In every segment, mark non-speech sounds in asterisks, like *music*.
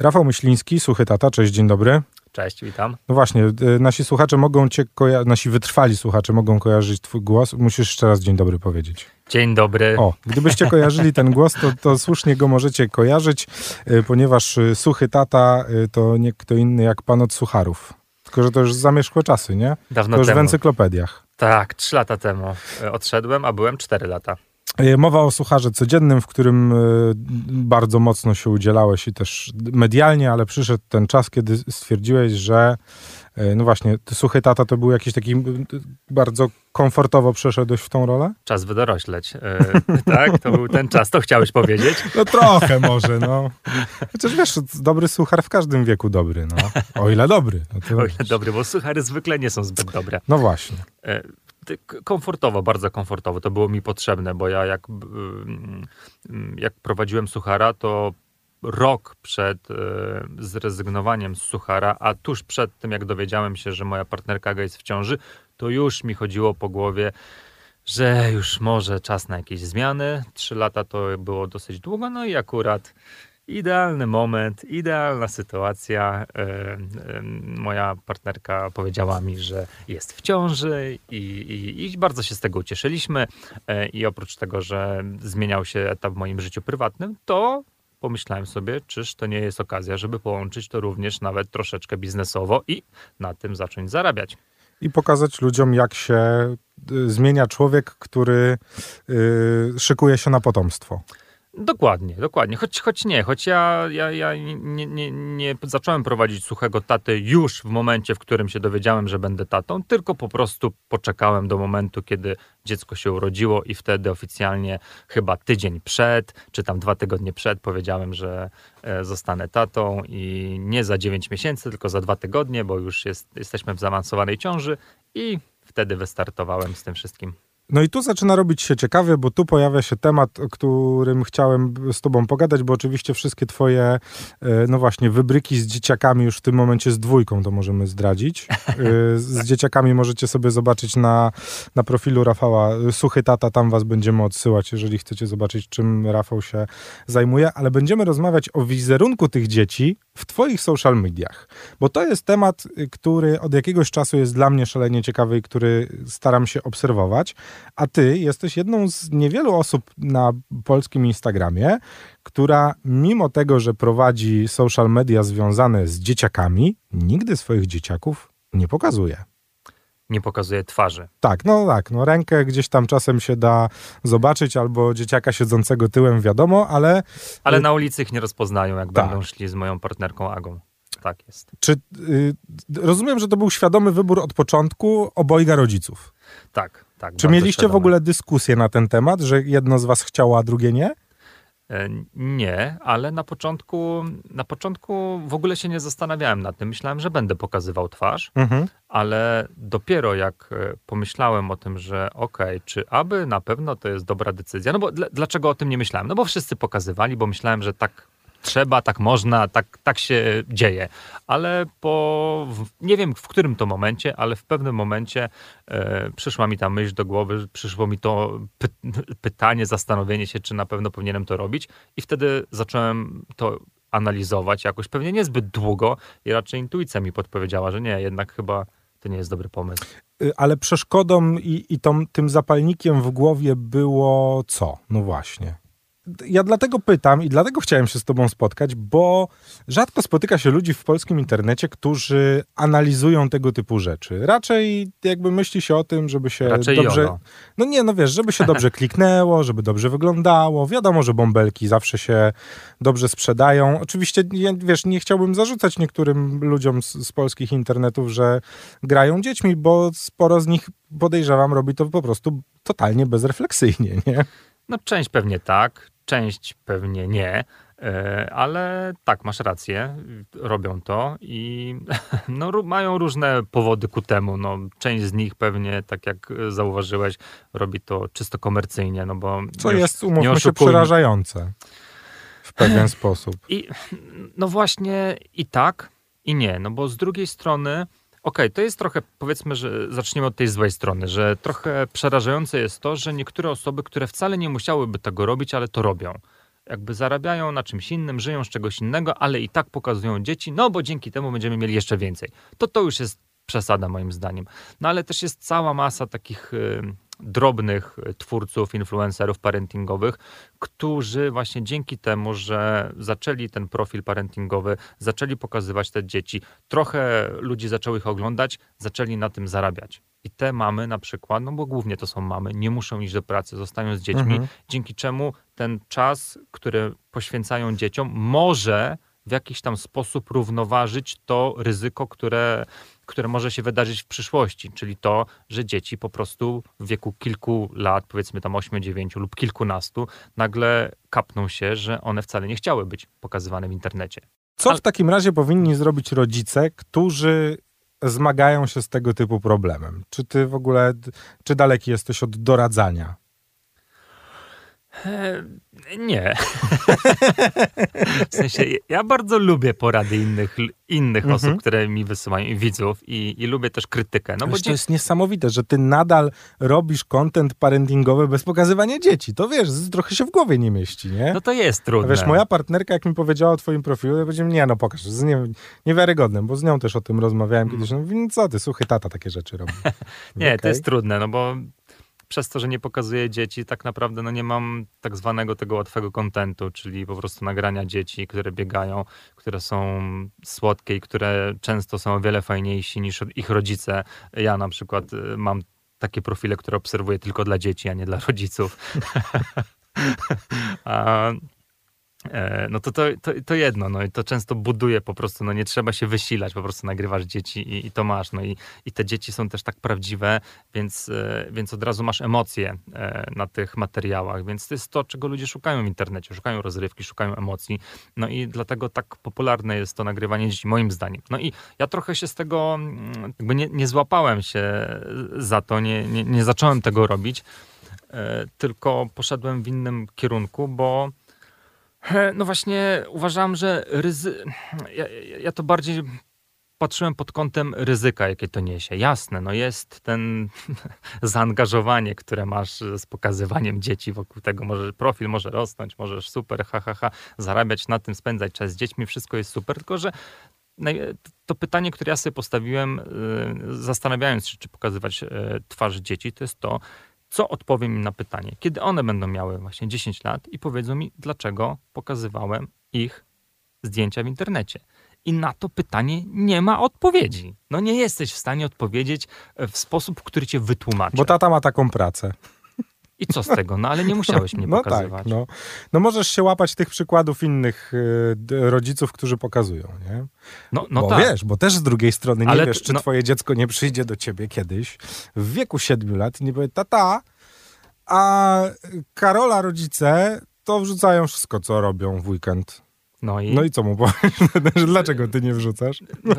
Rafał Myśliński, Suchy Tata, cześć, dzień dobry. Cześć, witam. No właśnie, nasi słuchacze mogą cię kojarzyć, nasi wytrwali słuchacze mogą kojarzyć twój głos. Musisz jeszcze raz dzień dobry powiedzieć. Dzień dobry. O, gdybyście kojarzyli ten głos, to, to słusznie go możecie kojarzyć, y, ponieważ y, Suchy Tata y, to nie kto inny jak pan od Sucharów. Tylko, że to już zamierzchłe czasy, nie? Dawno to już w temu. encyklopediach. Tak, trzy lata temu odszedłem, a byłem cztery lata. Y, Mowa o Sucharze Codziennym, w którym y, bardzo mocno się udzielałeś i też medialnie, ale przyszedł ten czas, kiedy stwierdziłeś, że y, no właśnie, Suchy Tata to był jakiś taki bardzo komfortowo przeszedłeś w tą rolę? Czas wydorośleć. E, *laughs* tak, to był ten czas, to chciałeś powiedzieć. No trochę może, no. Chociaż wiesz, dobry suchar w każdym wieku dobry, no. O ile dobry. No, O ile dobry, bo suchary zwykle nie są zbyt dobre. no właśnie. E, k- Komfortowo, bardzo komfortowo. To było mi potrzebne, bo ja jak, mm, jak prowadziłem suchara, to rok przed e, zrezygnowaniem z suchara, a tuż przed tym, jak dowiedziałem się, że moja partnerka jest w ciąży, to już mi chodziło po głowie, że już może czas na jakieś zmiany. Trzy lata to było dosyć długo, no i akurat idealny moment, idealna sytuacja. E, e, moja partnerka powiedziała mi, że jest w ciąży i, i, i bardzo się z tego ucieszyliśmy. E, I oprócz tego, że zmieniał się etap w moim życiu prywatnym, to pomyślałem sobie, czyż to nie jest okazja, żeby połączyć to również nawet troszeczkę biznesowo i na tym zacząć zarabiać. I pokazać ludziom, jak się y, zmienia człowiek, który y, szykuje się na potomstwo. Dokładnie, dokładnie. Choć, choć nie, choć ja, ja, ja nie, nie, nie zacząłem prowadzić suchego taty już w momencie, w którym się dowiedziałem, że będę tatą, tylko po prostu poczekałem do momentu, kiedy dziecko się urodziło i wtedy oficjalnie chyba tydzień przed, czy tam dwa tygodnie przed powiedziałem, że e, zostanę tatą i nie za 9 miesięcy, tylko za dwa tygodnie, bo już jest, jesteśmy w zaawansowanej ciąży i wtedy wystartowałem z tym wszystkim. No i tu zaczyna robić się ciekawie, bo tu pojawia się temat, o którym chciałem z tobą pogadać, bo oczywiście wszystkie twoje, e, no właśnie, wybryki z dzieciakami już w tym momencie z dwójką to możemy zdradzić. E, Z *laughs* dzieciakami możecie sobie zobaczyć na, na profilu Rafała Suchy Tata, tam was będziemy odsyłać, jeżeli chcecie zobaczyć, czym Rafał się zajmuje, ale będziemy rozmawiać o wizerunku tych dzieci w twoich social mediach, bo to jest temat, y, który od jakiegoś czasu jest dla mnie szalenie ciekawy i który staram się obserwować, a ty jesteś jedną z niewielu osób na polskim Instagramie, która mimo tego, że prowadzi social media związane z dzieciakami, nigdy swoich dzieciaków nie pokazuje. Nie pokazuję twarzy. Tak, no tak, no rękę gdzieś tam czasem się da zobaczyć, albo dzieciaka siedzącego tyłem, wiadomo, ale Ale Y- na ulicy ich nie rozpoznają, jak Tak. będą szli z moją partnerką Agą. Tak jest. czy y, rozumiem, że to był świadomy wybór od początku obojga rodziców? Tak, tak. Czy mieliście w świadome. ogóle dyskusję na ten temat, że jedno z was chciało, a drugie nie? E, Nie, ale na początku, na początku w ogóle się nie zastanawiałem nad tym. Myślałem, że będę pokazywał twarz, Mhm. ale dopiero jak e, pomyślałem o tym, że okej, czy aby na pewno to jest dobra decyzja. No bo dl- dlaczego o tym nie myślałem? No bo wszyscy pokazywali, bo myślałem, że tak trzeba, tak można, tak, tak się dzieje. Ale po, nie wiem w którym to momencie, ale w pewnym momencie e, przyszła mi ta myśl do głowy, przyszło mi to py, *laughs* pytanie, zastanowienie się, czy na pewno powinienem to robić i wtedy zacząłem to analizować jakoś, pewnie niezbyt długo i raczej intuicja mi podpowiedziała, że nie, jednak chyba to nie jest dobry pomysł. Y, Ale przeszkodą i, i tą, tym zapalnikiem w głowie było co? No właśnie. Ja dlatego pytam i dlatego chciałem się z tobą spotkać, bo rzadko spotyka się ludzi w polskim internecie, którzy analizują tego typu rzeczy. Raczej jakby myśli się o tym, żeby się Raczej dobrze... jolo. No nie, no wiesz, żeby się dobrze *laughs* kliknęło, żeby dobrze wyglądało. Wiadomo, że bąbelki zawsze się dobrze sprzedają. Oczywiście, nie, wiesz, nie chciałbym zarzucać niektórym ludziom z, z polskich internetów, że grają dziećmi, bo sporo z nich, podejrzewam, robi to po prostu totalnie bezrefleksyjnie, nie? No część pewnie tak, część pewnie nie, e, ale tak, masz rację, robią to i *laughs* no, mają różne powody ku temu. No, część z nich pewnie, tak jak zauważyłeś, robi to czysto komercyjnie, no bo Co nie jest, umówmy się, przerażające w pewien *laughs* sposób. I no właśnie i tak, i nie, no bo z drugiej strony, okej, to jest trochę, powiedzmy, że zaczniemy od tej złej strony, że trochę przerażające jest to, że niektóre osoby, które wcale nie musiałyby tego robić, ale to robią. jakby zarabiają na czymś innym, żyją z czegoś innego, ale i tak pokazują dzieci, no bo dzięki temu będziemy mieli jeszcze więcej. To to już jest przesada moim zdaniem. No ale też jest cała masa takich drobnych twórców, influencerów parentingowych, którzy właśnie dzięki temu, że zaczęli ten profil parentingowy, zaczęli pokazywać te dzieci, trochę ludzi zaczęło ich oglądać, zaczęli na tym zarabiać. I te mamy na przykład, no bo głównie to są mamy, nie muszą iść do pracy, zostają z dziećmi, mhm. dzięki czemu ten czas, który poświęcają dzieciom, może w jakiś tam sposób równoważyć to ryzyko, które, które może się wydarzyć w przyszłości, czyli to, że dzieci po prostu w wieku kilku lat, powiedzmy tam 8, 9 lub kilkunastu, nagle kapną się, że one wcale nie chciały być pokazywane w internecie. Co w takim razie powinni zrobić rodzice, którzy zmagają się z tego typu problemem? Czy ty w ogóle, czy daleki jesteś od doradzania? E, nie. *laughs* w sensie, ja bardzo lubię porady innych, innych mhm. osób, które mi wysyłają, widzów i, i lubię też krytykę. No bo to jest niesamowite, że ty nadal robisz content parentingowy bez pokazywania dzieci. To wiesz, trochę się w głowie nie mieści, nie? No to jest trudne. Wiesz, moja partnerka, jak mi powiedziała o twoim profilu, ja powiedziałem, nie no pokaż, z nie, niewiarygodnym, bo z nią też o tym rozmawiałem mm. kiedyś. No, no co ty, słuchaj, tata takie rzeczy robi. *laughs* nie, okay. to jest trudne, no bo przez to, że nie pokazuję dzieci, tak naprawdę no nie mam tak zwanego tego łatwego kontentu, czyli po prostu nagrania dzieci, które biegają, które są słodkie i które często są o wiele fajniejsi niż ich rodzice. Ja na przykład y, mam takie profile, które obserwuję tylko dla dzieci, a nie dla rodziców. *laughs* a, no to, to, to, to, jedno, no i to często buduje po prostu, no nie trzeba się wysilać, po prostu nagrywasz dzieci i, i to masz, no i, i te dzieci są też tak prawdziwe, więc, e, więc od razu masz emocje e, na tych materiałach, więc to jest to, czego ludzie szukają w internecie, szukają rozrywki, szukają emocji, no i dlatego tak popularne jest to nagrywanie dzieci, moim zdaniem. No i ja trochę się z tego, mm, jakby nie, nie złapałem się za to, nie, nie, nie zacząłem tego robić, tylko poszedłem w innym kierunku, bo no właśnie uważam, że ryzy... ja, ja to bardziej patrzyłem pod kątem ryzyka, jakie to niesie. Jasne, no jest ten *laughs* zaangażowanie, które masz z pokazywaniem dzieci wokół tego. Może profil może rosnąć, możesz super, ha, ha, ha, zarabiać na tym, spędzać czas z dziećmi, wszystko jest super, tylko że to pytanie, które ja sobie postawiłem, y, zastanawiając się, czy pokazywać y, twarz dzieci, to jest to, co odpowiem im na pytanie, kiedy one będą miały właśnie 10 lat i powiedzą mi, dlaczego pokazywałem ich zdjęcia w internecie. I na to pytanie nie ma odpowiedzi. No nie jesteś w stanie odpowiedzieć w sposób, który cię wytłumaczy. Bo tata ma taką pracę. I co z tego? No ale nie musiałeś mnie *laughs* no tak, pokazywać. Tak, no. no możesz się łapać tych przykładów innych y, rodziców, którzy pokazują, nie? No, no bo tak. wiesz, bo też z drugiej strony nie ale wiesz, czy no... twoje dziecko nie przyjdzie do ciebie kiedyś w wieku siedmiu lat i nie powie, tata, a Karola rodzice to wrzucają wszystko, co robią w weekend. No i, no i co mu powiesz? *laughs* Dlaczego ty nie wrzucasz? No,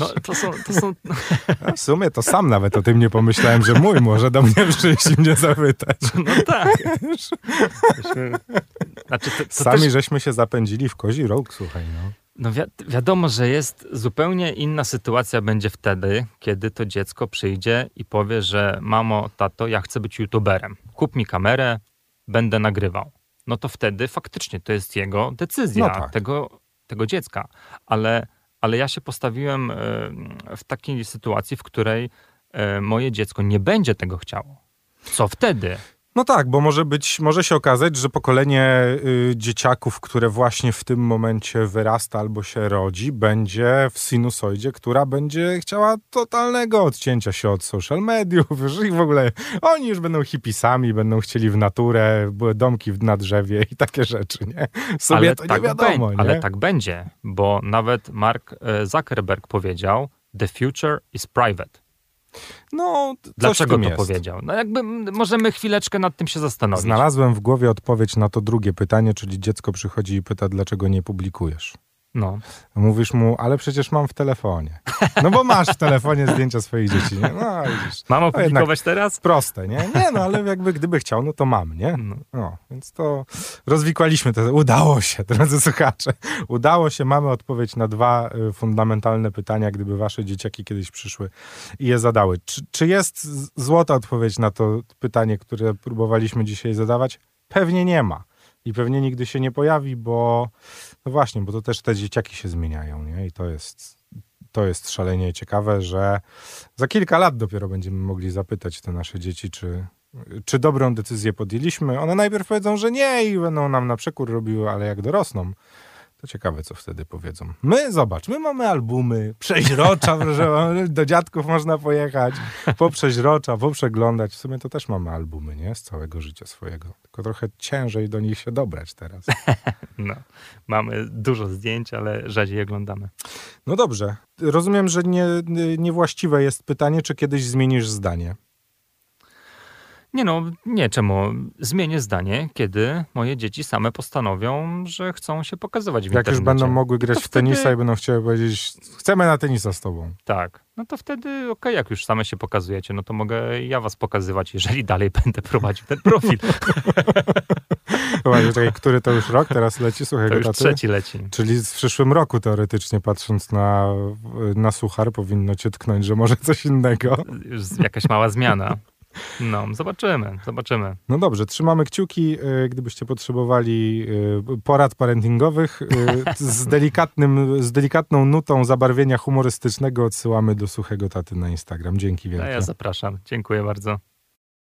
no, to są... To są... w sumie to sam nawet o tym nie pomyślałem, że mój może do mnie przyjść i mnie zapytać. No tak. Znaczy, to, to Sami też... żeśmy się zapędzili w kozi róg, słuchaj. No. No wi wiadomo, że jest zupełnie inna sytuacja będzie wtedy, kiedy to dziecko przyjdzie i powie, że mamo, tato, ja chcę być youtuberem. Kup mi kamerę, będę nagrywał no to wtedy faktycznie to jest jego decyzja, no tak. tego, tego dziecka. Ale, ale ja się postawiłem e, w takiej sytuacji, w której e, moje dziecko nie będzie tego chciało. Co wtedy? No tak, bo może być, może się okazać, że pokolenie y, dzieciaków, które właśnie w tym momencie wyrasta albo się rodzi, będzie w sinusoidzie, która będzie chciała totalnego odcięcia się od social mediów, już ich w ogóle, oni już będą hipisami, będą chcieli w naturę, były domki na drzewie i takie rzeczy, nie? Sobie ale to tak nie wiadomo, nie? Ale tak będzie, bo nawet Mark e, Zuckerberg powiedział, the future is private. No, Dlaczego to jest. powiedział? No jakby możemy chwileczkę nad tym się zastanowić. Znalazłem w głowie odpowiedź na to drugie pytanie, czyli dziecko przychodzi i pyta, dlaczego nie publikujesz. No. Mówisz mu, ale przecież mam w telefonie. No bo masz w telefonie zdjęcia swoich dzieci, nie? No, widzisz. Mam no opublikować no teraz? Proste, nie? Nie, no ale jakby gdyby chciał, no to mam, nie? No. no więc to rozwikłaliśmy to. Udało się, drodzy słuchacze. Udało się, mamy odpowiedź na dwa y, fundamentalne pytania, gdyby wasze dzieciaki kiedyś przyszły i je zadały. Czy, czy jest złota odpowiedź na to pytanie, które próbowaliśmy dzisiaj zadawać? pewnie nie ma. I pewnie nigdy się nie pojawi, bo no właśnie, bo to też te dzieciaki się zmieniają, nie? I to jest, to jest szalenie ciekawe, że za kilka lat dopiero będziemy mogli zapytać te nasze dzieci, czy, czy dobrą decyzję podjęliśmy. One najpierw powiedzą, że nie i będą nam na przekór robiły, ale jak dorosną, to ciekawe, co wtedy powiedzą. My, zobacz, my mamy albumy, przeźrocza, *laughs* proszę, do dziadków można pojechać, poprzeźrocza, poprzeglądać. W sumie to też mamy albumy, nie? Z całego życia swojego. Tylko trochę ciężej do nich się dobrać teraz. *laughs* No, mamy dużo zdjęć, ale rzadziej oglądamy. No dobrze. Rozumiem, że nie, niewłaściwe jest pytanie, czy kiedyś zmienisz zdanie. Nie no, nie, czemu? Zmienię zdanie, kiedy moje dzieci same postanowią, że chcą się pokazywać w Jak internecie. już będą mogły grać w tenisa wtedy- i będą chciały powiedzieć, chcemy na tenisa z tobą. Tak. No to wtedy, okej, jak już same się pokazujecie, no to mogę ja was pokazywać, jeżeli dalej *laughs* będę prowadził ten profil. *laughs* Chyba, czekaj, który to już rok teraz leci? Słuchaj, To już taty? trzeci leci. Czyli w przyszłym roku teoretycznie, patrząc na, na suchar, powinno cię tknąć, że może coś innego. Już jakaś mała zmiana. No, zobaczymy, zobaczymy. No dobrze, trzymamy kciuki, y, gdybyście potrzebowali y, porad parentingowych. y, Z, delikatnym, z delikatną nutą zabarwienia humorystycznego odsyłamy do suchego taty na Instagram. Dzięki A wielkie. ja zapraszam. Dziękuję bardzo.